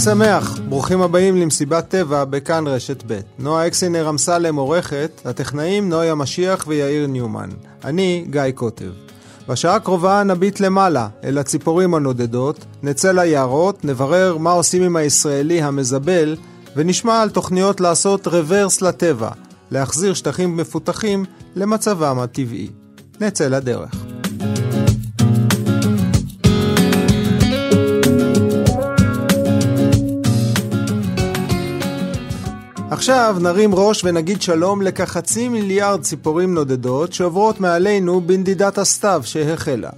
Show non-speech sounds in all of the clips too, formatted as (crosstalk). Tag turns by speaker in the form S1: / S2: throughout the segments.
S1: חג שמח, ברוכים הבאים למסיבת טבע בכאן רשת ב'. נועה אקסינר אמסלם עורכת, הטכנאים נויה משיח ויאיר ניומן. אני גיא קוטב. בשעה הקרובה נביט למעלה, אל הציפורים הנודדות, נצא ליערות, נברר מה עושים עם הישראלי המזבל, ונשמע על תוכניות לעשות רוורס לטבע, להחזיר שטחים מפותחים למצבם הטבעי. נצא לדרך. עכשיו נרים ראש ונגיד שלום לכחצי מיליארד ציפורים נודדות שעוברות מעלינו בנדידת הסתיו שהחלה.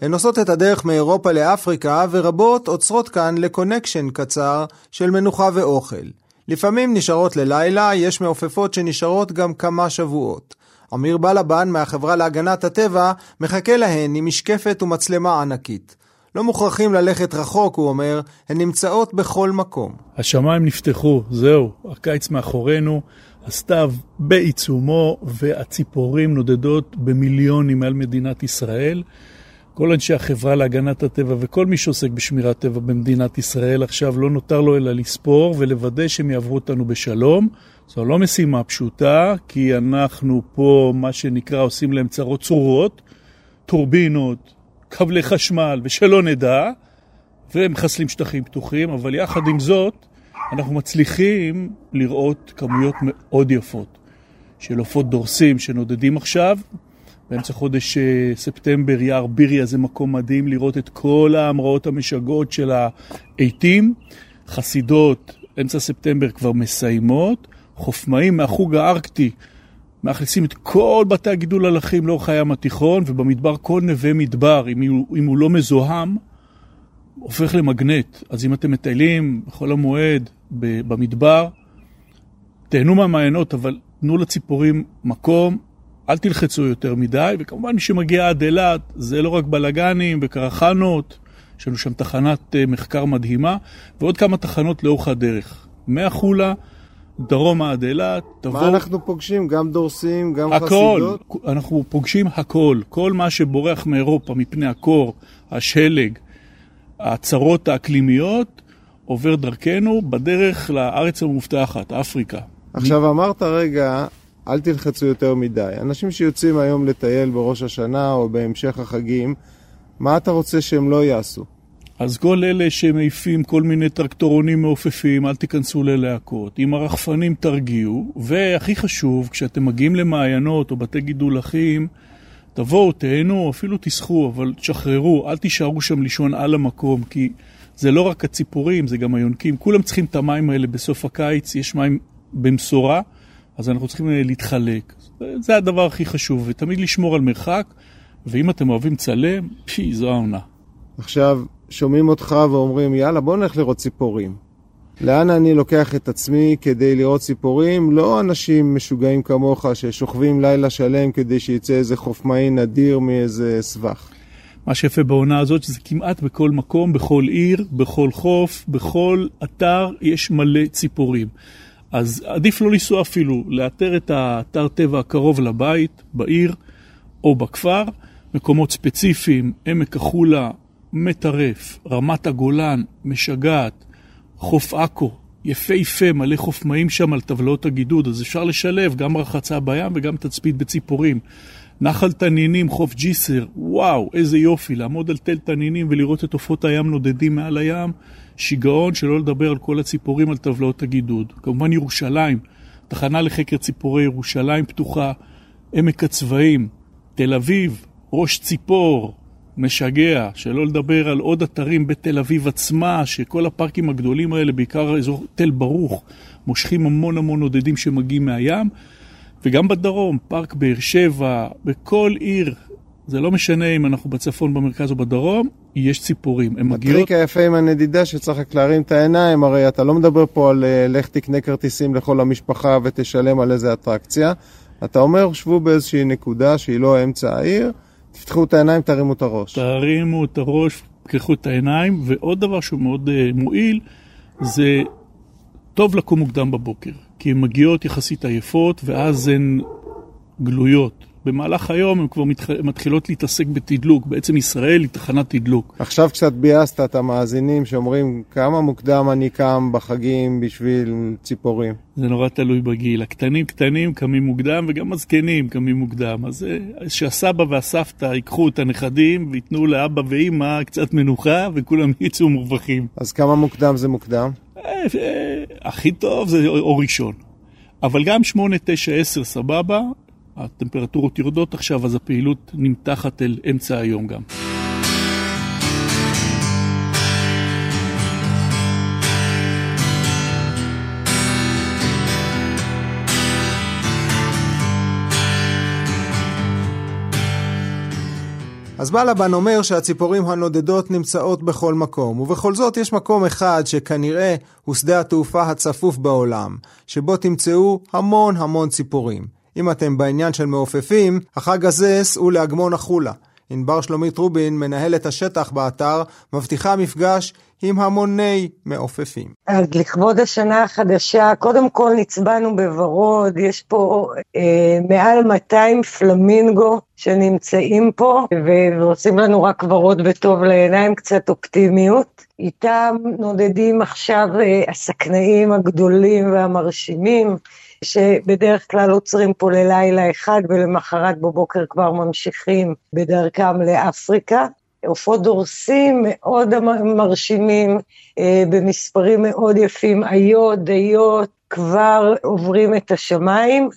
S1: הן עושות את הדרך מאירופה לאפריקה ורבות עוצרות כאן לקונקשן קצר של מנוחה ואוכל. לפעמים נשארות ללילה, יש מעופפות שנשארות גם כמה שבועות. אמיר בלבן מהחברה להגנת הטבע מחכה להן עם משקפת ומצלמה ענקית. לא מוכרחים ללכת רחוק, הוא אומר, הן נמצאות בכל מקום.
S2: השמיים נפתחו, זהו, הקיץ מאחורינו, הסתיו בעיצומו, והציפורים נודדות במיליונים מעל מדינת ישראל. כל אנשי החברה להגנת הטבע וכל מי שעוסק בשמירת טבע במדינת ישראל עכשיו לא נותר לו אלא לספור ולוודא שהם יעברו אותנו בשלום. זו לא משימה פשוטה, כי אנחנו פה, מה שנקרא, עושים להם צרות צרורות, טורבינות, כבלי חשמל, ושלא נדע, ומחסלים שטחים פתוחים, אבל יחד עם זאת, אנחנו מצליחים לראות כמויות מאוד יפות של עופות דורסים שנודדים עכשיו. באמצע חודש אה, ספטמבר, יער ביריה זה מקום מדהים לראות את כל ההמראות המשגעות של העיתים. חסידות, אמצע ספטמבר כבר מסיימות. חופמאים מהחוג הארקטי מאכלסים את כל בתי הגידול הלכים לאורך הים התיכון, ובמדבר כל נווה מדבר, אם הוא, אם הוא לא מזוהם, הופך למגנט. אז אם אתם מטיילים בחול המועד במדבר, תהנו מהמעיינות, אבל תנו לציפורים מקום, אל תלחצו יותר מדי, וכמובן מי שמגיע עד אילת, זה לא רק בלאגנים וקרחנות, יש לנו שם תחנת אה, מחקר מדהימה, ועוד כמה תחנות לאורך הדרך. מהחולה דרומה עד אילת,
S1: תבואו... מה אנחנו פוגשים? גם דורסים, גם
S2: הכל,
S1: חסידות?
S2: הכל, אנחנו פוגשים הכל. כל מה שבורח מאירופה מפני הקור, השלג, הצרות האקלימיות, עובר דרכנו בדרך לארץ המובטחת, אפריקה.
S1: עכשיו מ... אמרת רגע, אל תלחצו יותר מדי. אנשים שיוצאים היום לטייל בראש השנה או בהמשך החגים, מה אתה רוצה שהם לא יעשו?
S2: אז כל אלה שמעיפים כל מיני טרקטורונים מעופפים, אל תיכנסו ללהקות. עם הרחפנים תרגיעו, והכי חשוב, כשאתם מגיעים למעיינות או בתי גידול אחים, תבואו, תהנו, אפילו תסחו, אבל תשחררו, אל תישארו שם לישון על המקום, כי זה לא רק הציפורים, זה גם היונקים. כולם צריכים את המים האלה בסוף הקיץ, יש מים במשורה, אז אנחנו צריכים להתחלק. זה הדבר הכי חשוב, ותמיד לשמור על מרחק, ואם אתם אוהבים צלם, פי, זו העונה.
S1: עכשיו, שומעים אותך ואומרים, יאללה, בוא נלך לראות ציפורים. לאן אני לוקח את עצמי כדי לראות ציפורים? לא אנשים משוגעים כמוך ששוכבים לילה שלם כדי שיצא איזה חופמאי נדיר מאיזה סבך.
S2: מה שיפה בעונה הזאת שזה כמעט בכל מקום, בכל עיר, בכל חוף, בכל אתר יש מלא ציפורים. אז עדיף לא לנסוע אפילו, לאתר את האתר טבע הקרוב לבית, בעיר או בכפר, מקומות ספציפיים, עמק החולה, מטרף, רמת הגולן, משגעת, חוף עכו, יפהפה, מלא חופמאים שם על טבלאות הגידוד, אז אפשר לשלב גם רחצה בים וגם תצפית בציפורים. נחל תנינים, חוף ג'יסר, וואו, איזה יופי, לעמוד על תל תנינים ולראות את עופות הים נודדים מעל הים, שיגעון, שלא לדבר על כל הציפורים על טבלאות הגידוד. כמובן ירושלים, תחנה לחקר ציפורי ירושלים פתוחה, עמק הצבעים, תל אביב, ראש ציפור, משגע, שלא לדבר על עוד אתרים בתל אביב עצמה, שכל הפארקים הגדולים האלה, בעיקר אזור תל ברוך, מושכים המון המון עודדים שמגיעים מהים, וגם בדרום, פארק באר שבע, בכל עיר, זה לא משנה אם אנחנו בצפון, במרכז או בדרום, יש ציפורים, הן מגיעות...
S1: הטריק היפה עם הנדידה שצריך רק להרים את העיניים, הרי אתה לא מדבר פה על אה, לך תקנה כרטיסים לכל המשפחה ותשלם על איזה אטרקציה. אתה אומר, שבו באיזושהי נקודה שהיא לא אמצע העיר, תפתחו את העיניים, תרימו את הראש.
S2: תרימו את הראש, תקחו את העיניים, ועוד דבר שהוא מאוד uh, מועיל, זה טוב לקום מוקדם בבוקר, כי הן מגיעות יחסית עייפות, ואז הן גלויות. במהלך היום הן כבר מתח... מתחילות להתעסק בתדלוק. בעצם ישראל היא תחנת תדלוק.
S1: עכשיו קצת ביאסת את המאזינים שאומרים כמה מוקדם אני קם בחגים בשביל ציפורים.
S2: זה נורא תלוי בגיל. הקטנים קטנים קמים מוקדם וגם הזקנים קמים מוקדם. אז אה, שהסבא והסבתא ייקחו את הנכדים וייתנו לאבא ואימא קצת מנוחה וכולם (laughs) יצאו מורווחים.
S1: אז כמה מוקדם זה מוקדם?
S2: אה, אה, הכי טוב זה אור ראשון. אבל גם 8, 9, 10 סבבה, הטמפרטורות יורדות עכשיו, אז הפעילות נמתחת אל אמצע היום גם.
S1: אז בלבן אומר שהציפורים הנודדות נמצאות בכל מקום, ובכל זאת יש מקום אחד שכנראה הוא שדה התעופה הצפוף בעולם, שבו תמצאו המון המון ציפורים. אם אתם בעניין של מעופפים, החג הזה סעו לאגמון החולה. ענבר שלומית רובין, מנהלת השטח באתר, מבטיחה מפגש עם המוני מעופפים.
S3: אז לכבוד השנה החדשה, קודם כל נצבענו בוורוד, יש פה אה, מעל 200 פלמינגו שנמצאים פה, ועושים לנו רק ורוד וטוב לעיניים, קצת אופטימיות. איתם נודדים עכשיו אה, הסכנאים הגדולים והמרשימים. שבדרך כלל עוצרים פה ללילה אחד ולמחרת בבוקר כבר ממשיכים בדרכם לאפריקה. עופות דורסים מאוד מרשימים, אה, במספרים מאוד יפים, איות, דיות, כבר עוברים את השמיים.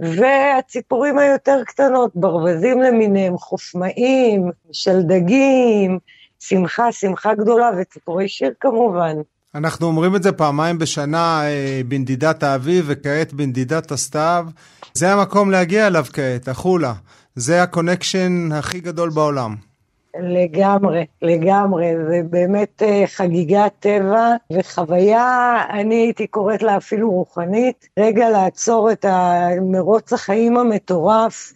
S3: והציפורים היותר קטנות, ברווזים למיניהם, חופמאים, שלדגים, שמחה, שמחה גדולה, וציפורי שיר כמובן.
S1: אנחנו אומרים את זה פעמיים בשנה אה, בנדידת האביב וכעת בנדידת הסתיו. זה המקום להגיע אליו כעת, החולה. זה ה connection הכי גדול בעולם.
S3: לגמרי, לגמרי, זה באמת אה, חגיגת טבע וחוויה, אני הייתי קוראת לה אפילו רוחנית, רגע לעצור את מרוץ החיים המטורף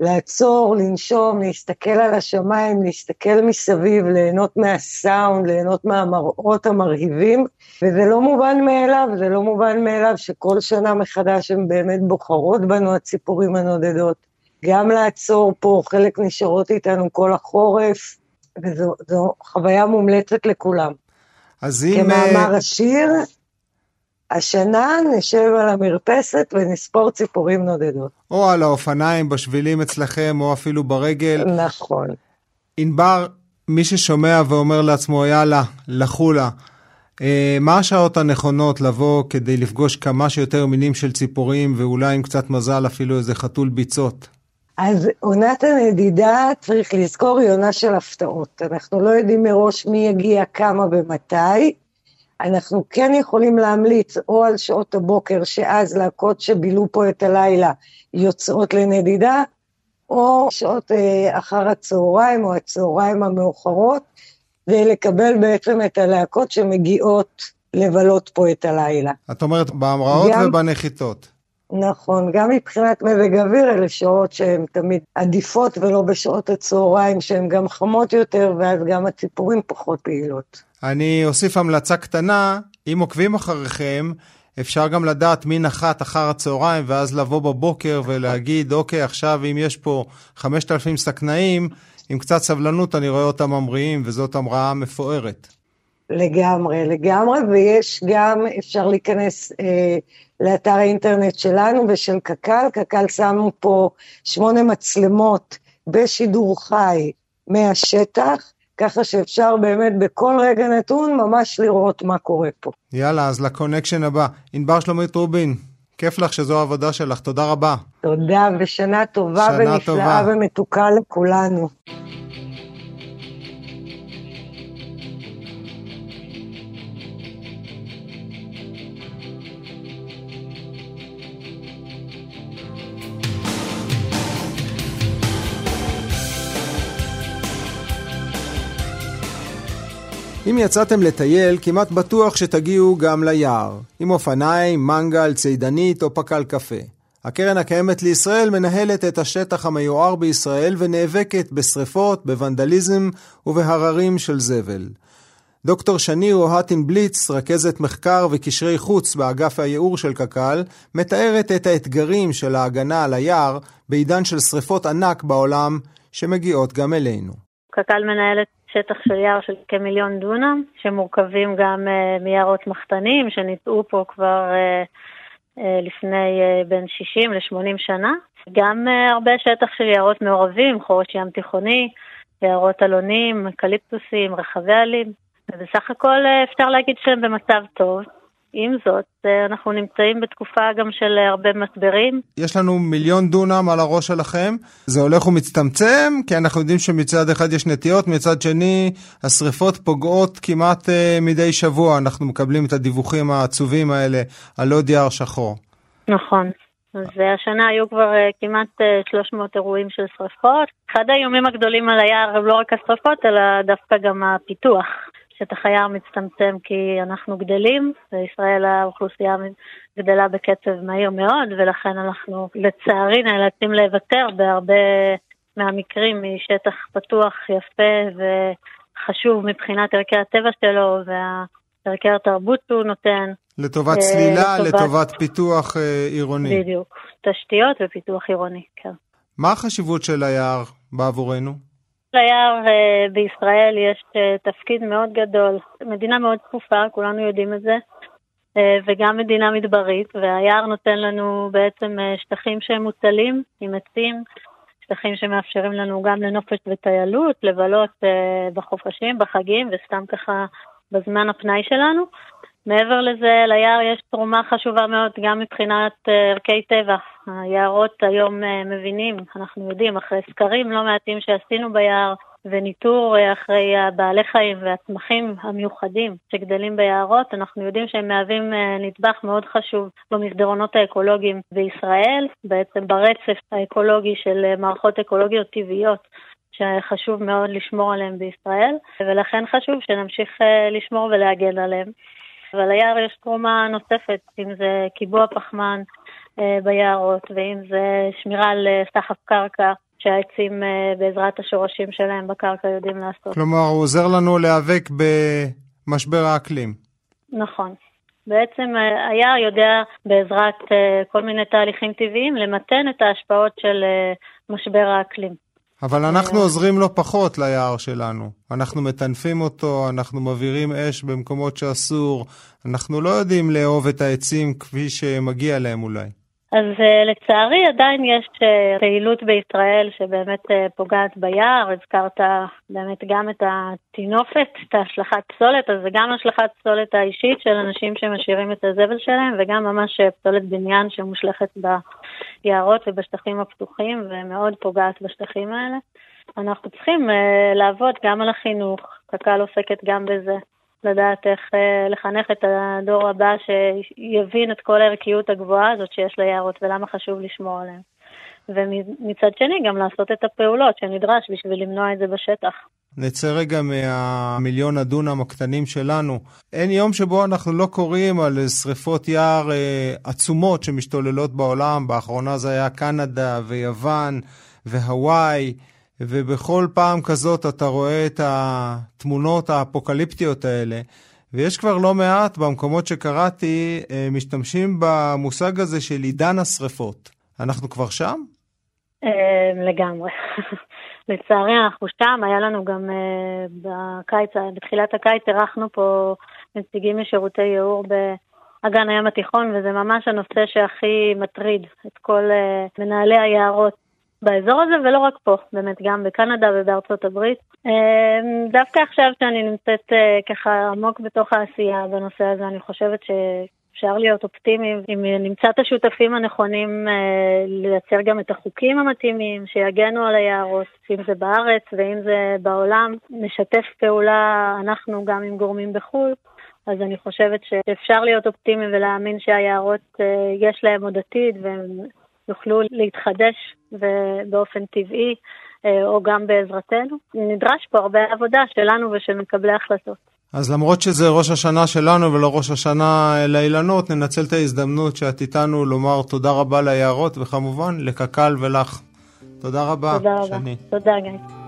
S3: לעצור, לנשום, להסתכל על השמיים, להסתכל מסביב, ליהנות מהסאונד, ליהנות מהמראות המרהיבים, וזה לא מובן מאליו, זה לא מובן מאליו שכל שנה מחדש הן באמת בוחרות בנו, הציפורים הנודדות. גם לעצור פה, חלק נשארות איתנו כל החורף, וזו חוויה מומלצת לכולם.
S1: אז אם...
S3: כמאמר השיר, השנה נשב על המרפסת ונספור ציפורים נודדות.
S1: או על האופניים בשבילים אצלכם, או אפילו ברגל.
S3: נכון.
S1: ענבר, מי ששומע ואומר לעצמו, יאללה, לכו לה, אה, מה השעות הנכונות לבוא כדי לפגוש כמה שיותר מינים של ציפורים, ואולי עם קצת מזל אפילו איזה חתול ביצות?
S3: אז עונת הנדידה, צריך לזכור, היא עונה של הפתעות. אנחנו לא יודעים מראש מי יגיע, כמה ומתי. אנחנו כן יכולים להמליץ או על שעות הבוקר, שאז להקות שבילו פה את הלילה יוצאות לנדידה, או שעות אה, אחר הצהריים או הצהריים המאוחרות, ולקבל בעצם את הלהקות שמגיעות לבלות פה את הלילה.
S1: את אומרת בהמראות גם, ובנחיתות.
S3: נכון, גם מבחינת מזג אוויר אלה שעות שהן תמיד עדיפות ולא בשעות הצהריים שהן גם חמות יותר ואז גם הציפורים פחות פעילות.
S1: אני אוסיף המלצה קטנה, אם עוקבים אחריכם, אפשר גם לדעת מי נחת אחר הצהריים, ואז לבוא בבוקר ולהגיד, אוקיי, עכשיו אם יש פה 5,000 סכנאים, עם קצת סבלנות אני רואה אותם ממריאים, וזאת המראה מפוארת.
S3: לגמרי, לגמרי, ויש גם, אפשר להיכנס אה, לאתר האינטרנט שלנו ושל קק"ל, קק"ל שמו פה שמונה מצלמות בשידור חי מהשטח, ככה שאפשר באמת בכל רגע נתון ממש לראות מה קורה פה.
S1: יאללה, אז לקונקשן הבא. ענבר שלומית רובין, כיף לך שזו העבודה שלך, תודה רבה.
S3: תודה, ושנה טובה שנה ונפלאה טובה. ומתוקה לכולנו.
S1: אם יצאתם לטייל, כמעט בטוח שתגיעו גם ליער, עם אופניים, מנגל, צידנית או פקל קפה. הקרן הקיימת לישראל מנהלת את השטח המיוער בישראל ונאבקת בשרפות, בוונדליזם ובהררים של זבל. דוקטור שני אוהטין בליץ, רכזת מחקר וקשרי חוץ באגף הייעור של קק"ל, מתארת את האתגרים של ההגנה על היער בעידן של שריפות ענק בעולם שמגיעות גם אלינו.
S4: קק"ל מנהלת שטח של יער של כמיליון דונם, שמורכבים גם uh, מיערות מחתנים שניטעו פה כבר uh, uh, לפני בין 60 ל-80 שנה. גם הרבה שטח של יערות מעורבים, חורש ים תיכוני, יערות אלונים, אקליפטוסים, רחבי עלים. ובסך הכל אה, אפשר להגיד שהם במצב טוב. עם זאת, אה, אנחנו נמצאים בתקופה גם של אה, הרבה משברים.
S1: יש לנו מיליון דונם על הראש שלכם, זה הולך ומצטמצם, כי אנחנו יודעים שמצד אחד יש נטיות, מצד שני השריפות פוגעות כמעט uh, מדי שבוע, אנחנו מקבלים את הדיווחים העצובים האלה על עוד יער שחור.
S4: נכון. אז השנה היו כבר uh, כמעט uh, 300 אירועים של שריפות. אחד האיומים הגדולים על היער הם לא רק השריפות, אלא דווקא גם הפיתוח. שטח היער מצטמצם כי אנחנו גדלים, בישראל האוכלוסייה גדלה בקצב מהיר מאוד, ולכן אנחנו לצערי נאלצים לוותר בהרבה מהמקרים משטח פתוח, יפה וחשוב מבחינת ערכי הטבע שלו וערכי התרבות שהוא נותן.
S1: לטובת אה, צלילה, לטובת, לטובת פיתוח אה, עירוני.
S4: בדיוק, תשתיות ופיתוח עירוני, כן.
S1: מה החשיבות של היער בעבורנו?
S4: ליער אה, בישראל יש אה, תפקיד מאוד גדול. מדינה מאוד צפופה, כולנו יודעים את זה, אה, וגם מדינה מדברית, והיער נותן לנו בעצם שטחים שהם מוצלים עם עצים, שטחים שמאפשרים לנו גם לנופש וטיילות, לבלות בחופשים, בחגים, וסתם ככה בזמן הפנאי שלנו. מעבר לזה, ליער יש תרומה חשובה מאוד גם מבחינת ערכי טבע. היערות היום מבינים, אנחנו יודעים, אחרי סקרים לא מעטים שעשינו ביער, וניטור אחרי הבעלי חיים והצמחים המיוחדים שגדלים ביערות, אנחנו יודעים שהם מהווים נדבך מאוד חשוב במסדרונות האקולוגיים בישראל, בעצם ברצף האקולוגי של מערכות אקולוגיות טבעיות שחשוב מאוד לשמור עליהם בישראל, ולכן חשוב שנמשיך לשמור ולהגן עליהם. אבל ליער יש תרומה נוספת, אם זה קיבוע פחמן אה, ביערות, ואם זה שמירה על אה, סחף קרקע. שהעצים אה, בעזרת השורשים שלהם בקרקע יודעים לעשות.
S1: כלומר, הוא עוזר לנו להיאבק במשבר האקלים.
S4: נכון. בעצם היער יודע בעזרת כל מיני תהליכים טבעיים למתן את ההשפעות של משבר האקלים.
S1: אבל אנחנו עוזרים לו פחות ליער שלנו. אנחנו מטנפים אותו, אנחנו מבעירים אש במקומות שאסור, אנחנו לא יודעים לאהוב את העצים כפי שמגיע להם אולי.
S4: אז uh, לצערי עדיין יש uh, פעילות בישראל שבאמת uh, פוגעת ביער, הזכרת באמת גם את הטינופת, את השלכת פסולת, אז זה גם השלכת פסולת האישית של אנשים שמשאירים את הזבל שלהם וגם ממש פסולת בניין שמושלכת ביערות ובשטחים הפתוחים ומאוד פוגעת בשטחים האלה. אנחנו צריכים לעבוד גם על החינוך, קק"ל עוסקת גם בזה. לדעת איך אה, לחנך את הדור הבא שיבין את כל הערכיות הגבוהה הזאת שיש ליערות ולמה חשוב לשמור עליהם. ומצד שני גם לעשות את הפעולות שנדרש בשביל למנוע את זה בשטח.
S1: נצא רגע מהמיליון הדונם הקטנים שלנו. אין יום שבו אנחנו לא קוראים על שריפות יער אה, עצומות שמשתוללות בעולם. באחרונה זה היה קנדה ויוון והוואי. ובכל פעם כזאת אתה רואה את התמונות האפוקליפטיות האלה. ויש כבר לא מעט במקומות שקראתי, אה, משתמשים במושג הזה של עידן השרפות. אנחנו כבר שם?
S4: אה, לגמרי. (laughs) לצערי אנחנו שם, היה לנו גם אה, בקיץ, בתחילת הקיץ אירחנו פה נציגים משירותי ייעור באגן הים התיכון, וזה ממש הנושא שהכי מטריד את כל מנהלי היערות באזור הזה, ולא רק פה, באמת גם בקנדה ובארצות הברית. אמ, דווקא עכשיו שאני נמצאת אה, ככה עמוק בתוך העשייה בנושא הזה, אני חושבת שאפשר להיות אופטימיים אם נמצא את השותפים הנכונים אה, לייצר גם את החוקים המתאימים שיגנו על היערות, אם זה בארץ ואם זה בעולם. נשתף פעולה אנחנו גם עם גורמים בחו"ל. אז אני חושבת שאפשר להיות אופטימיים ולהאמין שהיערות, אה, יש להם עוד עתיד והם יוכלו להתחדש באופן טבעי אה, או גם בעזרתנו. נדרש פה הרבה עבודה שלנו ושל מקבלי החלטות.
S1: אז למרות שזה ראש השנה שלנו ולא ראש השנה לאילנות, ננצל את ההזדמנות שאת איתנו לומר תודה רבה ליערות וכמובן לקק"ל ולך. תודה רבה,
S4: תודה רבה. שני. תודה, גיא.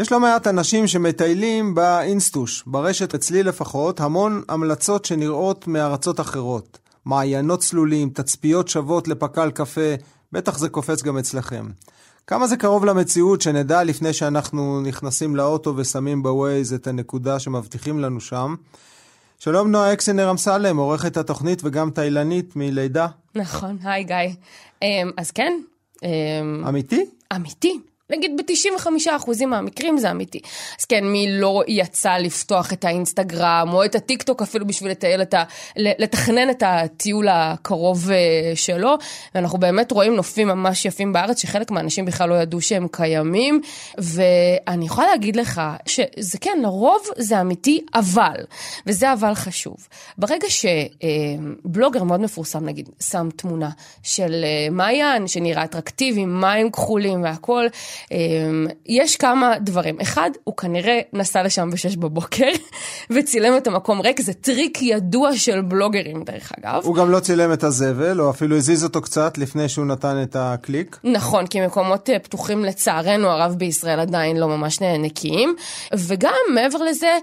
S1: יש לא מעט אנשים שמטיילים באינסטוש, ברשת אצלי לפחות, המון המלצות שנראות מארצות אחרות. מעיינות צלולים, תצפיות שוות לפקל קפה, בטח זה קופץ גם אצלכם. כמה זה קרוב למציאות שנדע לפני שאנחנו נכנסים לאוטו ושמים בווייז את הנקודה שמבטיחים לנו שם. שלום נועה אקסנר אמסלם, עורכת התוכנית וגם תאילנית מלידה.
S5: נכון, היי גיא. אמ, אז כן. אמ,
S1: אמיתי?
S5: אמיתי. נגיד ב-95% מהמקרים זה אמיתי. אז כן, מי לא יצא לפתוח את האינסטגרם או את הטיקטוק אפילו בשביל לטייל את ה... לתכנן את הטיול הקרוב אה, שלו, ואנחנו באמת רואים נופים ממש יפים בארץ, שחלק מהאנשים בכלל לא ידעו שהם קיימים, ואני יכולה להגיד לך שזה כן, לרוב זה אמיתי, אבל, וזה אבל חשוב, ברגע שבלוגר מאוד מפורסם נגיד, שם תמונה של אה, מעיין שנראה אטרקטיבי, מים כחולים והכול, יש כמה דברים. אחד, הוא כנראה נסע לשם בשש בבוקר (laughs) וצילם את המקום ריק, זה טריק ידוע של בלוגרים דרך אגב.
S1: הוא גם לא צילם את הזבל, או אפילו הזיז אותו קצת לפני שהוא נתן את הקליק.
S5: נכון, כי מקומות אה, פתוחים לצערנו הרב בישראל עדיין לא ממש נקיים. וגם, מעבר לזה,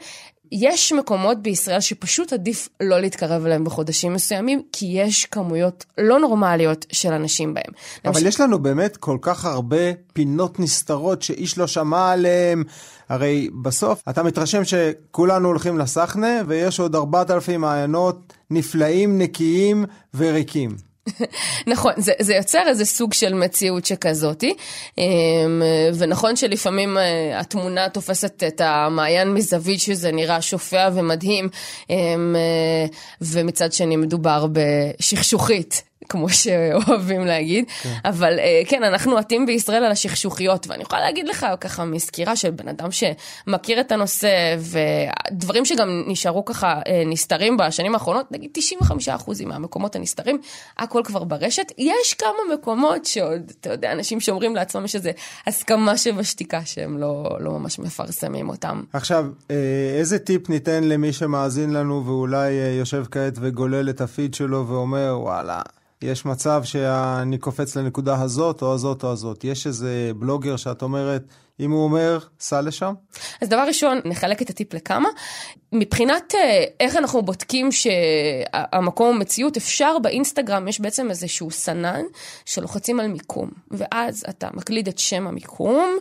S5: יש מקומות בישראל שפשוט עדיף לא להתקרב אליהם בחודשים מסוימים, כי יש כמויות לא נורמליות של אנשים בהם.
S1: אבל למשל... יש לנו באמת כל כך הרבה פינות נסתרות שאיש לא שמע עליהן. הרי בסוף אתה מתרשם שכולנו הולכים לסחנה ויש עוד 4,000 מעיינות נפלאים, נקיים וריקים.
S5: נכון, זה, זה יוצר איזה סוג של מציאות שכזאתי, אמ, ונכון שלפעמים אה, התמונה תופסת את המעיין מזווית שזה נראה שופע ומדהים, אמ, אה, ומצד שני מדובר בשכשוכית. כמו (laughs) שאוהבים להגיד, כן. אבל אה, כן, אנחנו עטים בישראל על השכשוכיות, ואני יכולה להגיד לך ככה מסקירה של בן אדם שמכיר את הנושא, ודברים שגם נשארו ככה אה, נסתרים בשנים האחרונות, נגיד 95% מהמקומות הנסתרים, הכל כבר ברשת. יש כמה מקומות שעוד, אתה יודע, אנשים שאומרים לעצמם יש איזו הסכמה שבשתיקה שהם לא, לא ממש מפרסמים אותם.
S1: עכשיו, אה, איזה טיפ ניתן למי שמאזין לנו ואולי יושב כעת וגולל את הפיד שלו ואומר, וואלה, יש מצב שאני קופץ לנקודה הזאת או הזאת או הזאת. יש איזה בלוגר שאת אומרת, אם הוא אומר, סע לשם?
S5: אז דבר ראשון, נחלק את הטיפ לכמה. מבחינת אה, איך אנחנו בודקים שהמקום הוא מציאות, אפשר באינסטגרם, יש בעצם איזשהו סנן שלוחצים על מיקום, ואז אתה מקליד את שם המיקום.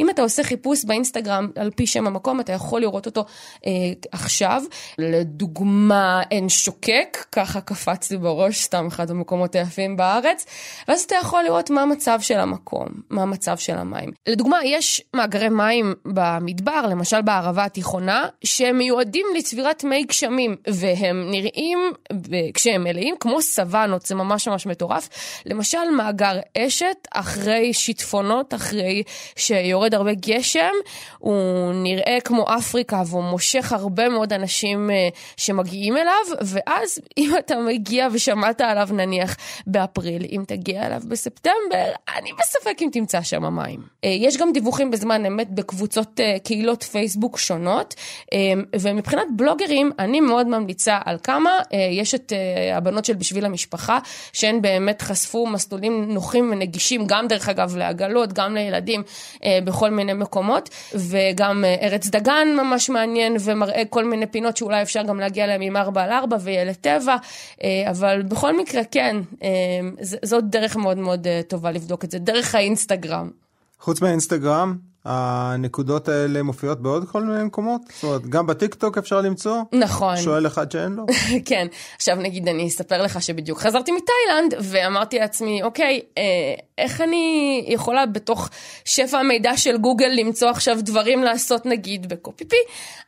S5: אם אתה עושה חיפוש באינסטגרם על פי שם המקום, אתה יכול לראות אותו אה, עכשיו. לדוגמה, עין שוקק, ככה קפץ לי בראש, סתם אחד המקומות היפים בארץ, ואז אתה יכול לראות מה המצב של המקום, מה המצב של המים. לדוגמה, יש מאגרי מים במדבר, למשל בערבה התיכונה, שהם מיועדים לצבירת מי גשמים, והם נראים, כשהם מלאים, כמו סוואנות, זה ממש ממש מטורף. למשל, מאגר אשת, אחרי שיטפונות, אחרי שיורד הרבה גשם, הוא נראה כמו אפריקה, והוא מושך הרבה מאוד אנשים אה, שמגיעים אליו, ואז (laughs) אם אתה מגיע ושמעת עליו נניח באפריל, אם תגיע אליו בספטמבר, אני בספק אם תמצא שם מים. אה, יש גם דיווחים בזמן אמת בקבוצות אה, קהילות פייסבוק שונות, ומבחינת בלוגרים, אני מאוד ממליצה על כמה. אה, יש את אה, הבנות של בשביל המשפחה, שהן באמת חשפו מסלולים נוחים ונגישים, גם דרך אגב לעגלות, גם לילדים, בכל מיני מקומות, וגם ארץ דגן ממש מעניין, ומראה כל מיני פינות שאולי אפשר גם להגיע אליהם עם 4 על 4 וילד טבע, אבל בכל מקרה, כן, זאת דרך מאוד מאוד טובה לבדוק את זה, דרך האינסטגרם.
S1: חוץ מהאינסטגרם, הנקודות האלה מופיעות בעוד כל מיני מקומות? זאת אומרת, גם בטיקטוק אפשר למצוא?
S5: נכון.
S1: שואל אחד שאין לו? (laughs)
S5: כן. עכשיו נגיד, אני אספר לך שבדיוק חזרתי מתאילנד, ואמרתי לעצמי, אוקיי, אה, איך אני יכולה בתוך שפע המידע של גוגל למצוא עכשיו דברים לעשות נגיד בקופי פי?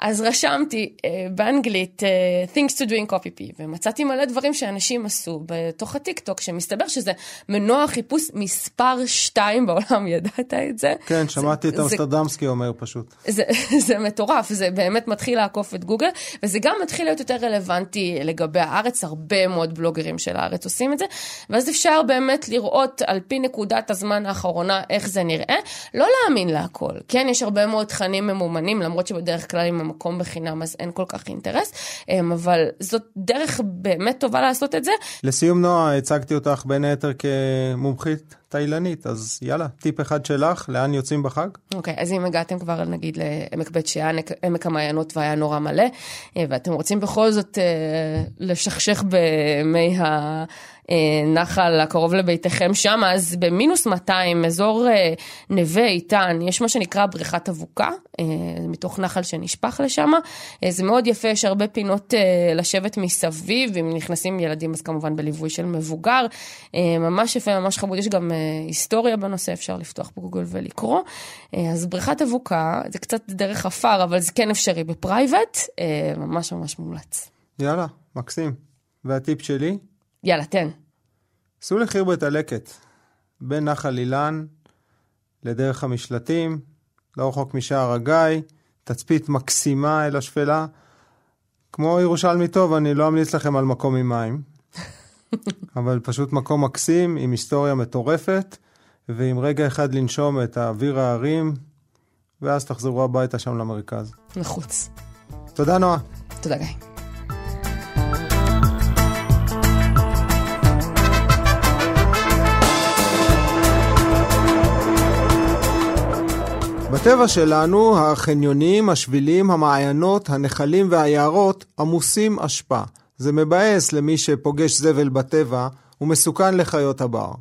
S5: אז רשמתי אה, באנגלית אה, things to do in copy pee, ומצאתי מלא דברים שאנשים עשו בתוך הטיקטוק, שמסתבר שזה מנוע חיפוש מספר 2 בעולם, (laughs) ידעת את זה?
S1: כן, שמעתי את אמסטרדמסקי אומר פשוט.
S5: זה, (laughs) זה מטורף, זה באמת מתחיל לעקוף את גוגל, וזה גם מתחיל להיות יותר רלוונטי לגבי הארץ, הרבה מאוד בלוגרים של הארץ עושים את זה, ואז אפשר באמת לראות על פי נקודת הזמן האחרונה איך זה נראה, לא להאמין להכל. כן, יש הרבה מאוד תכנים ממומנים, למרות שבדרך כלל אם המקום בחינם אז אין כל כך אינטרס, אמ, אבל זאת דרך באמת טובה לעשות את זה.
S1: לסיום נועה, הצגתי אותך בין היתר כמומחית תיילנית, אז יאללה, טיפ אחד שלך, לאן יוצאים בחג?
S5: אוקיי, okay, אז אם הגעתם כבר נגיד לעמק בית שאן, עמק המעיינות והיה נורא מלא, אה, ואתם רוצים בכל זאת אה, לשכשך במי ה... נחל הקרוב לביתכם שם, אז במינוס 200, אזור אה, נווה איתן, יש מה שנקרא בריכת אבוקה, אה, מתוך נחל שנשפך לשם. אה, זה מאוד יפה, יש הרבה פינות לשבת מסביב, אם נכנסים ילדים אז כמובן בליווי של מבוגר. ממש יפה, ממש חמוד, יש גם היסטוריה בנושא, אפשר לפתוח בגוגל ולקרוא. אז בריכת אבוקה, זה קצת דרך עפר, אבל זה כן אפשרי בפרייבט, ממש ממש מומלץ.
S1: יאללה, מקסים. והטיפ שלי?
S5: יאללה, תן.
S1: סעו לחירבת הלקט, בין נחל אילן לדרך המשלטים, לא רחוק משער הגיא, תצפית מקסימה אל השפלה. כמו ירושלמי טוב, אני לא אמליץ לכם על מקום עם מים, (laughs) אבל פשוט מקום מקסים, עם היסטוריה מטורפת, ועם רגע אחד לנשום את האוויר ההרים, ואז תחזרו הביתה שם למרכז.
S5: נחוץ.
S1: תודה, נועה.
S5: תודה, גיא.
S1: בטבע שלנו, החניונים, השבילים, המעיינות, הנחלים והיערות עמוסים אשפה. זה מבאס למי שפוגש זבל בטבע ומסוכן לחיות הבר.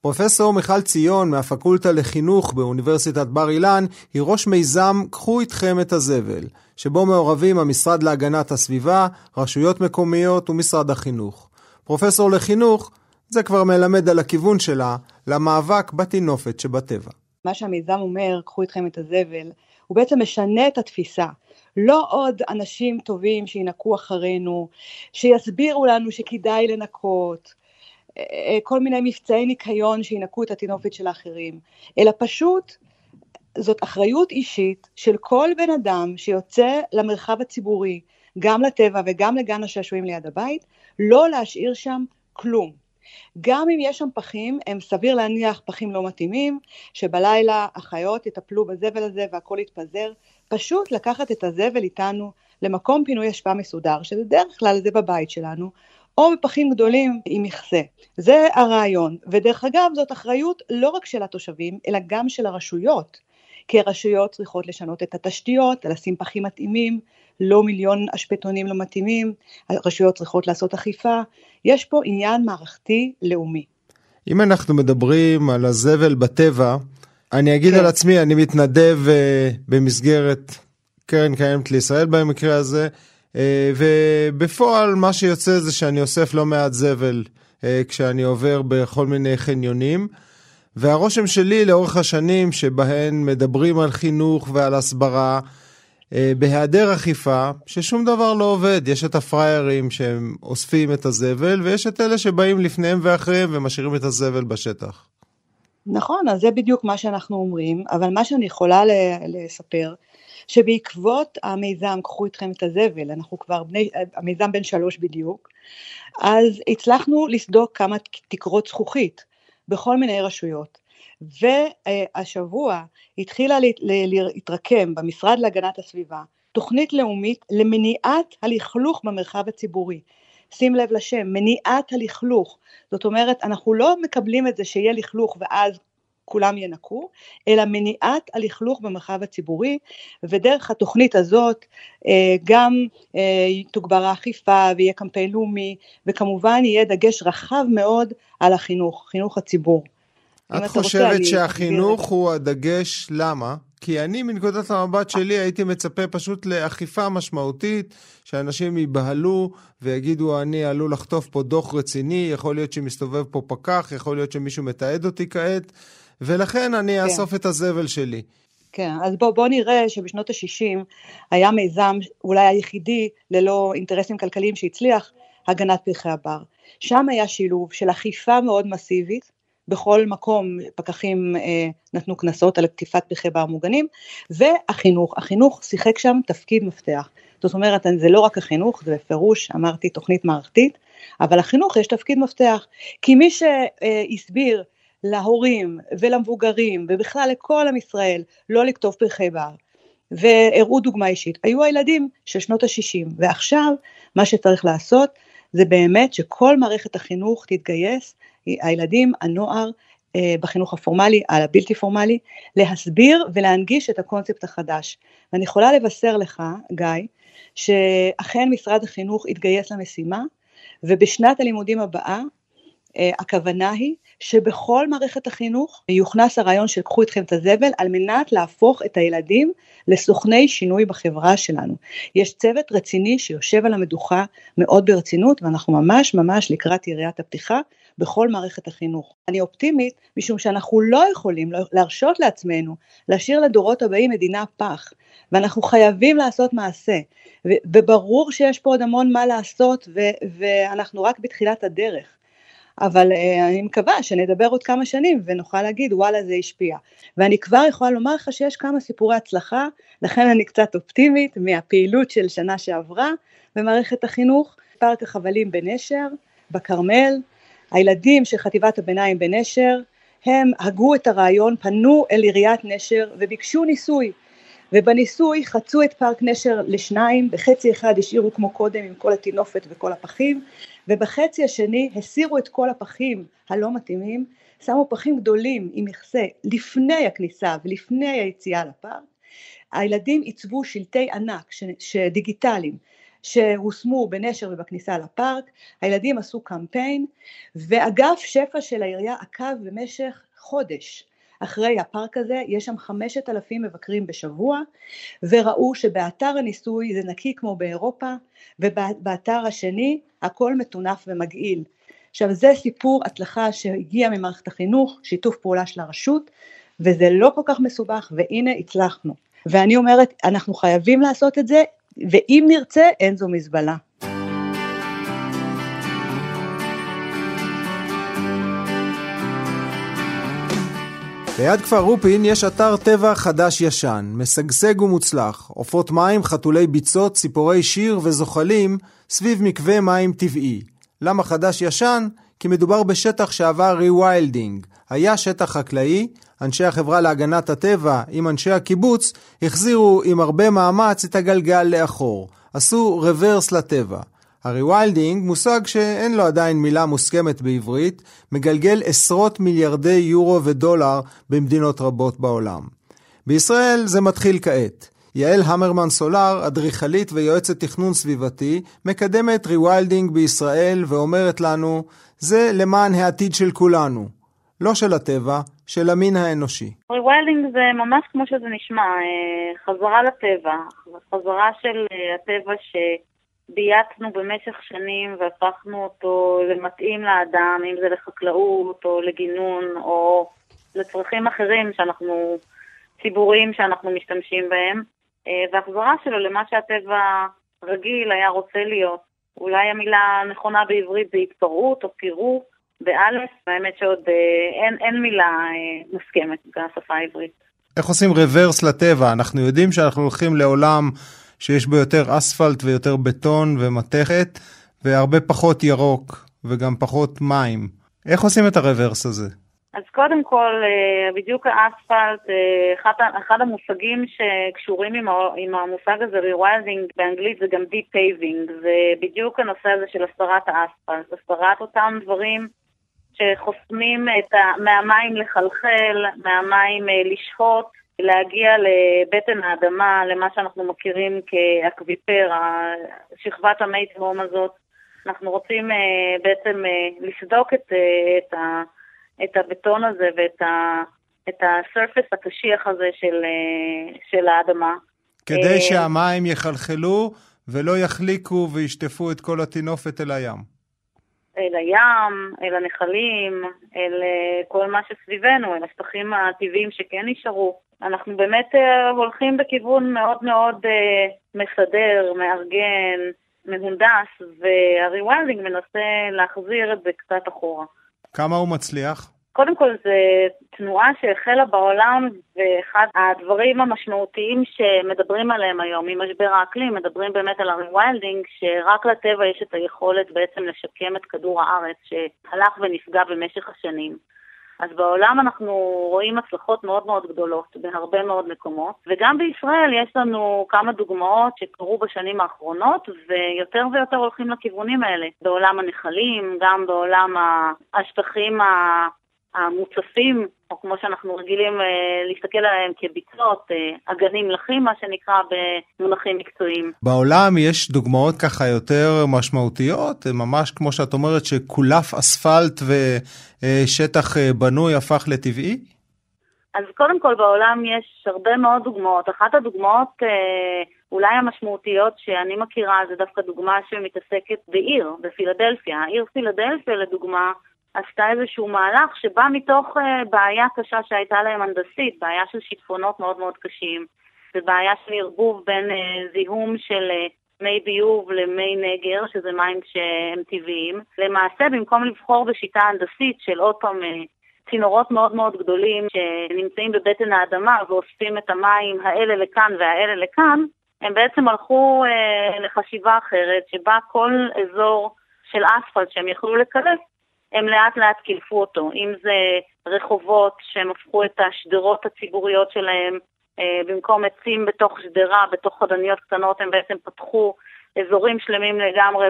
S1: פרופסור מיכל ציון מהפקולטה לחינוך באוניברסיטת בר אילן היא ראש מיזם "קחו איתכם את הזבל", שבו מעורבים המשרד להגנת הסביבה, רשויות מקומיות ומשרד החינוך. פרופסור לחינוך, זה כבר מלמד על הכיוון שלה למאבק בטינופת שבטבע.
S6: מה שהמיזם אומר, קחו איתכם את הזבל, הוא בעצם משנה את התפיסה. לא עוד אנשים טובים שינקו אחרינו, שיסבירו לנו שכדאי לנקות, אה, כל מיני מבצעי ניקיון שינקו את הטינופת של האחרים, אלא פשוט זאת אחריות אישית של כל בן אדם שיוצא למרחב הציבורי, גם לטבע וגם לגן השעשועים ליד הבית, לא להשאיר שם כלום. גם אם יש שם פחים, הם סביר להניח פחים לא מתאימים, שבלילה החיות יטפלו בזבל הזה והכל יתפזר, פשוט לקחת את הזבל איתנו למקום פינוי אשפה מסודר, שבדרך כלל זה בבית שלנו, או בפחים גדולים עם מכסה. זה הרעיון, ודרך אגב זאת אחריות לא רק של התושבים, אלא גם של הרשויות. כי הרשויות צריכות לשנות את התשתיות, לשים פחים מתאימים, לא מיליון אשפתונים לא מתאימים, הרשויות צריכות לעשות אכיפה, יש פה עניין מערכתי לאומי.
S1: אם אנחנו מדברים על הזבל בטבע, אני אגיד כן. על עצמי, אני מתנדב uh, במסגרת קרן קיימת לישראל במקרה הזה, uh, ובפועל מה שיוצא זה שאני אוסף לא מעט זבל uh, כשאני עובר בכל מיני חניונים. והרושם שלי לאורך השנים שבהן מדברים על חינוך ועל הסברה, אה, בהיעדר אכיפה, ששום דבר לא עובד. יש את הפראיירים שהם אוספים את הזבל, ויש את אלה שבאים לפניהם ואחריהם ומשאירים את הזבל בשטח.
S6: נכון, אז זה בדיוק מה שאנחנו אומרים, אבל מה שאני יכולה לספר, שבעקבות המיזם קחו איתכם את הזבל, אנחנו כבר בני, המיזם בן שלוש בדיוק, אז הצלחנו לסדוק כמה תקרות זכוכית בכל מיני רשויות. והשבוע התחילה להתרקם במשרד להגנת הסביבה תוכנית לאומית למניעת הלכלוך במרחב הציבורי. שים לב לשם, מניעת הלכלוך. זאת אומרת, אנחנו לא מקבלים את זה שיהיה לכלוך ואז כולם ינקו, אלא מניעת הלכלוך במרחב הציבורי, ודרך התוכנית הזאת אה, גם אה, תוגבר האכיפה ויהיה קמפיין לאומי, וכמובן יהיה דגש רחב מאוד על החינוך, חינוך הציבור.
S1: את חושבת שהחינוך הוא הדגש, למה? כי אני מנקודת המבט שלי הייתי מצפה פשוט לאכיפה משמעותית, שאנשים ייבהלו ויגידו אני עלול לחטוף פה דוח רציני, יכול להיות שמסתובב פה פקח, יכול להיות שמישהו מתעד אותי כעת, ולכן אני כן. אאסוף את הזבל שלי.
S6: כן, אז בואו בוא נראה שבשנות ה-60 היה מיזם, אולי היחידי, ללא אינטרסים כלכליים שהצליח, הגנת פרחי הבר. שם היה שילוב של אכיפה מאוד מסיבית, בכל מקום פקחים אה, נתנו קנסות על תקיפת פרחי בר מוגנים, והחינוך, החינוך שיחק שם תפקיד מפתח. זאת אומרת, זה לא רק החינוך, זה בפירוש, אמרתי, תוכנית מערכתית, אבל לחינוך יש תפקיד מפתח, כי מי שהסביר להורים ולמבוגרים ובכלל לכל עם ישראל לא לכתוב פרחי בר, והראו דוגמה אישית, היו הילדים של שנות ה-60, ועכשיו מה שצריך לעשות זה באמת שכל מערכת החינוך תתגייס הילדים, הנוער, אה, בחינוך הפורמלי, על הבלתי פורמלי, להסביר ולהנגיש את הקונספט החדש. ואני יכולה לבשר לך, גיא, שאכן משרד החינוך התגייס למשימה, ובשנת הלימודים הבאה אה, הכוונה היא שבכל מערכת החינוך יוכנס הרעיון של קחו איתכם את הזבל על מנת להפוך את הילדים לסוכני שינוי בחברה שלנו. יש צוות רציני שיושב על המדוכה מאוד ברצינות ואנחנו ממש ממש לקראת יריית הפתיחה בכל מערכת החינוך. אני אופטימית משום שאנחנו לא יכולים להרשות לעצמנו להשאיר לדורות הבאים מדינה פח ואנחנו חייבים לעשות מעשה וברור שיש פה עוד המון מה לעשות ואנחנו רק בתחילת הדרך. אבל uh, אני מקווה שנדבר עוד כמה שנים ונוכל להגיד וואלה זה השפיע. ואני כבר יכולה לומר לך שיש כמה סיפורי הצלחה, לכן אני קצת אופטימית מהפעילות של שנה שעברה במערכת החינוך, פארק החבלים בנשר, בכרמל, הילדים של חטיבת הביניים בנשר, הם הגו את הרעיון, פנו אל עיריית נשר וביקשו ניסוי. ובניסוי חצו את פארק נשר לשניים, בחצי אחד השאירו כמו קודם עם כל הטינופת וכל הפחים, ובחצי השני הסירו את כל הפחים הלא מתאימים, שמו פחים גדולים עם מכסה לפני הכניסה ולפני היציאה לפארק, הילדים עיצבו שלטי ענק דיגיטליים שהושמו בנשר ובכניסה לפארק, הילדים עשו קמפיין ואגף שפע של העירייה עקב במשך חודש אחרי הפארק הזה, יש שם חמשת אלפים מבקרים בשבוע, וראו שבאתר הניסוי זה נקי כמו באירופה, ובאתר השני הכל מטונף ומגעיל. עכשיו זה סיפור הצלחה שהגיע ממערכת החינוך, שיתוף פעולה של הרשות, וזה לא כל כך מסובך, והנה הצלחנו. ואני אומרת, אנחנו חייבים לעשות את זה, ואם נרצה, אין זו מזבלה.
S1: ליד כפר רופין יש אתר טבע חדש-ישן, משגשג ומוצלח, עופות מים, חתולי ביצות, ציפורי שיר וזוחלים סביב מקווה מים טבעי. למה חדש-ישן? כי מדובר בשטח שעבר rewilding. היה שטח חקלאי, אנשי החברה להגנת הטבע עם אנשי הקיבוץ החזירו עם הרבה מאמץ את הגלגל לאחור. עשו רוורס לטבע. ה rewilding, מושג שאין לו עדיין מילה מוסכמת בעברית, מגלגל עשרות מיליארדי יורו ודולר במדינות רבות בעולם. בישראל זה מתחיל כעת. יעל המרמן סולר, אדריכלית ויועצת תכנון סביבתי, מקדמת rewilding בישראל ואומרת לנו, זה למען העתיד של כולנו. לא של הטבע, של המין האנושי.
S7: rewilding זה ממש כמו שזה נשמע, אה, חזרה לטבע, חזרה של אה, הטבע ש... בייתנו במשך שנים והפכנו אותו למתאים לאדם, אם זה לחקלאות או לגינון או לצרכים אחרים שאנחנו, ציבוריים שאנחנו משתמשים בהם, אה, והחזרה שלו למה שהטבע רגיל היה רוצה להיות. אולי המילה הנכונה בעברית זה התפרעות או פירוק באלף, האמת שעוד אה, אין, אין מילה אה, מוסכמת בשפה העברית.
S1: איך עושים רוורס לטבע? אנחנו יודעים שאנחנו הולכים לעולם שיש בו יותר אספלט ויותר בטון ומתכת, והרבה פחות ירוק וגם פחות מים. איך עושים את הרוורס הזה?
S7: אז קודם כל, אה, בדיוק האספלט, אה, אחד, אחד המושגים שקשורים עם, עם המושג הזה, rewilding, באנגלית זה גם depaving, זה בדיוק הנושא הזה של הסרת האספלט, הסרת אותם דברים שחוסמים את ה, מהמים לחלחל, מהמים אה, לשהות, להגיע לבטן האדמה, למה שאנחנו מכירים כאקוויפר, שכבת המי תהום הזאת. אנחנו רוצים אה, בעצם אה, לסדוק את, אה, את, ה, את הבטון הזה ואת ה, את הסרפס הקשיח הזה של, של האדמה.
S1: כדי שהמים יחלחלו ולא יחליקו וישטפו את כל הטינופת אל הים.
S7: אל הים, אל הנחלים, אל כל מה שסביבנו, אל השטחים הטבעיים שכן נשארו. אנחנו באמת uh, הולכים בכיוון מאוד מאוד uh, מסדר, מארגן, מהונדס, והריוולדינג מנסה להחזיר את זה קצת אחורה.
S1: כמה הוא מצליח?
S7: קודם כל זו תנועה שהחלה בעולם, ואחד הדברים המשמעותיים שמדברים עליהם היום ממשבר האקלים, מדברים באמת על הריוויילדינג, שרק לטבע יש את היכולת בעצם לשקם את כדור הארץ, שהלך ונפגע במשך השנים. אז בעולם אנחנו רואים הצלחות מאוד מאוד גדולות בהרבה מאוד מקומות, וגם בישראל יש לנו כמה דוגמאות שקרו בשנים האחרונות, ויותר ויותר הולכים לכיוונים האלה, בעולם הנחלים, גם בעולם השטחים המוצפים, או כמו שאנחנו רגילים אה, להסתכל עליהם כביצות, אה, אגנים לחים, מה שנקרא במונחים מקצועיים.
S1: בעולם יש דוגמאות ככה יותר משמעותיות, ממש כמו שאת אומרת שקולף אספלט ושטח אה, בנוי הפך לטבעי?
S7: אז קודם כל בעולם יש הרבה מאוד דוגמאות. אחת הדוגמאות אולי המשמעותיות שאני מכירה זה דווקא דוגמה שמתעסקת בעיר, בפילדלפיה. העיר פילדלפיה לדוגמה עשתה איזשהו מהלך שבא מתוך uh, בעיה קשה שהייתה להם הנדסית, בעיה של שיטפונות מאוד מאוד קשים, ובעיה של ערבוב בין uh, זיהום של uh, מי ביוב למי נגר, שזה מים שהם טבעיים. למעשה, במקום לבחור בשיטה הנדסית של עוד פעם צינורות מאוד מאוד גדולים שנמצאים בבטן האדמה ואוספים את המים האלה לכאן והאלה לכאן, הם בעצם הלכו לחשיבה אחרת, שבה כל אזור של אספלט שהם יכלו לקלף הם לאט לאט קילפו אותו, אם זה רחובות שהם הפכו את השדרות הציבוריות שלהם, אה, במקום עצים בתוך שדרה, בתוך חדניות קטנות, הם בעצם פתחו אזורים שלמים לגמרי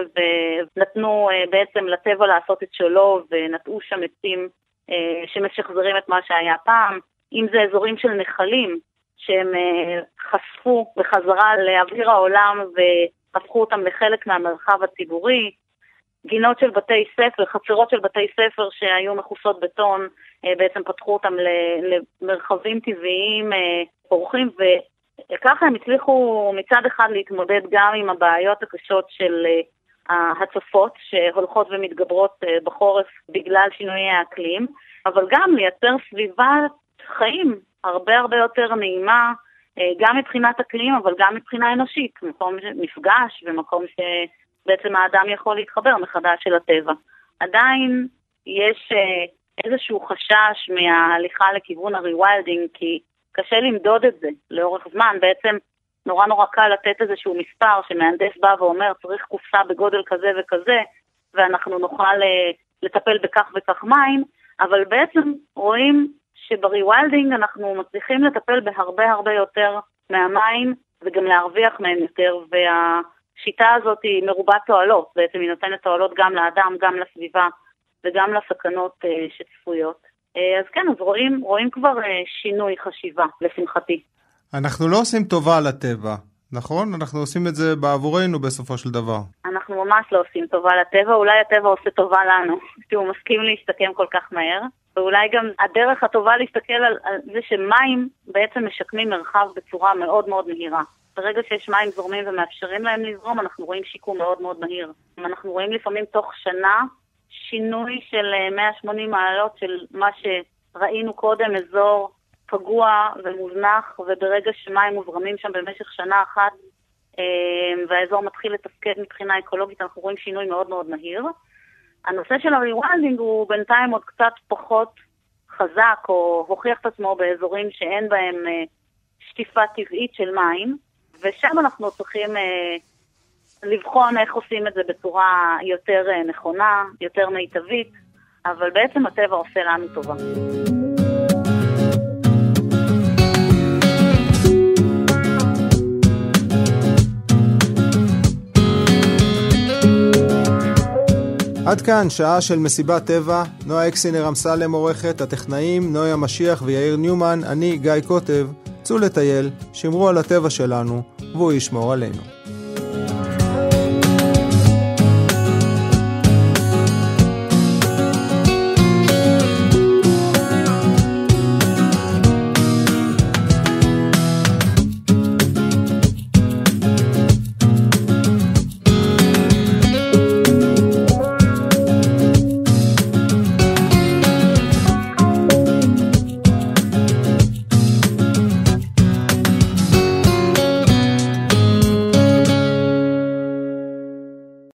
S7: ונתנו אה, בעצם לטבע לעשות את שלו ונטעו שם עצים אה, שמשחזרים את מה שהיה פעם, אם זה אזורים של נחלים שהם חשפו בחזרה לאוויר העולם והפכו אותם לחלק מהמרחב הציבורי, גינות של בתי ספר, חצרות של בתי ספר שהיו מכוסות בטון, אה, בעצם פתחו אותם למרחבים טבעיים אה, פורחים, וככה הם הצליחו מצד אחד להתמודד גם עם הבעיות הקשות של אה, ההצפות שהולכות ומתגברות בחורף בגלל שינויי האקלים, אבל גם לייצר סביבת חיים הרבה הרבה יותר נעימה, גם מבחינת אקלים, אבל גם מבחינה אנושית, מקום מפגש ומקום ש... בעצם האדם יכול להתחבר מחדש אל הטבע. עדיין יש אה, איזשהו חשש מההליכה לכיוון ה rewilding, כי קשה למדוד את זה לאורך זמן. בעצם נורא נורא קל לתת איזשהו מספר שמהנדס בא ואומר צריך קופסה בגודל כזה וכזה, ואנחנו נוכל אה, לטפל בכך וכך מים, אבל בעצם רואים שב rewilding אנחנו מצליחים לטפל בהרבה הרבה יותר מהמים וגם להרוויח מהם יותר, וה... השיטה הזאת היא מרובת תועלות, בעצם היא נותנת תועלות גם לאדם, גם לסביבה וגם לסכנות uh, שצפויות. Uh, אז כן, אז רואים, רואים כבר uh, שינוי חשיבה, לשמחתי.
S1: אנחנו לא עושים טובה לטבע, נכון? אנחנו עושים את זה בעבורנו בסופו של דבר.
S7: אנחנו ממש לא עושים טובה לטבע, אולי הטבע עושה טובה לנו, (laughs) כי הוא מסכים להשתקם כל כך מהר. ואולי גם הדרך הטובה להסתכל על, על זה שמים בעצם משקמים מרחב בצורה מאוד מאוד מהירה. ברגע שיש מים זורמים ומאפשרים להם לזרום, אנחנו רואים שיקום מאוד מאוד מהיר. אנחנו רואים לפעמים תוך שנה שינוי של 180 אה, מעלות של מה שראינו קודם, אזור פגוע ומוזנח, וברגע שמים מוזרמים שם במשך שנה אחת, אה, והאזור מתחיל לתפקד מבחינה אקולוגית, אנחנו רואים שינוי מאוד מאוד מהיר. הנושא של הריוולדינג הוא בינתיים עוד קצת פחות חזק, או הוכיח את עצמו באזורים שאין בהם אה, שטיפה טבעית של מים. ושם אנחנו צריכים אה, לבחון איך עושים את זה בצורה יותר אה, נכונה, יותר מיטבית, אבל בעצם הטבע עושה לנו טובה.
S1: עד כאן שעה של מסיבת טבע, נועה אקסינר אמסלם עורכת, הטכנאים נויה משיח ויאיר ניומן, אני גיא קוטב. צאו לטייל, שמרו על הטבע שלנו, והוא ישמור עלינו.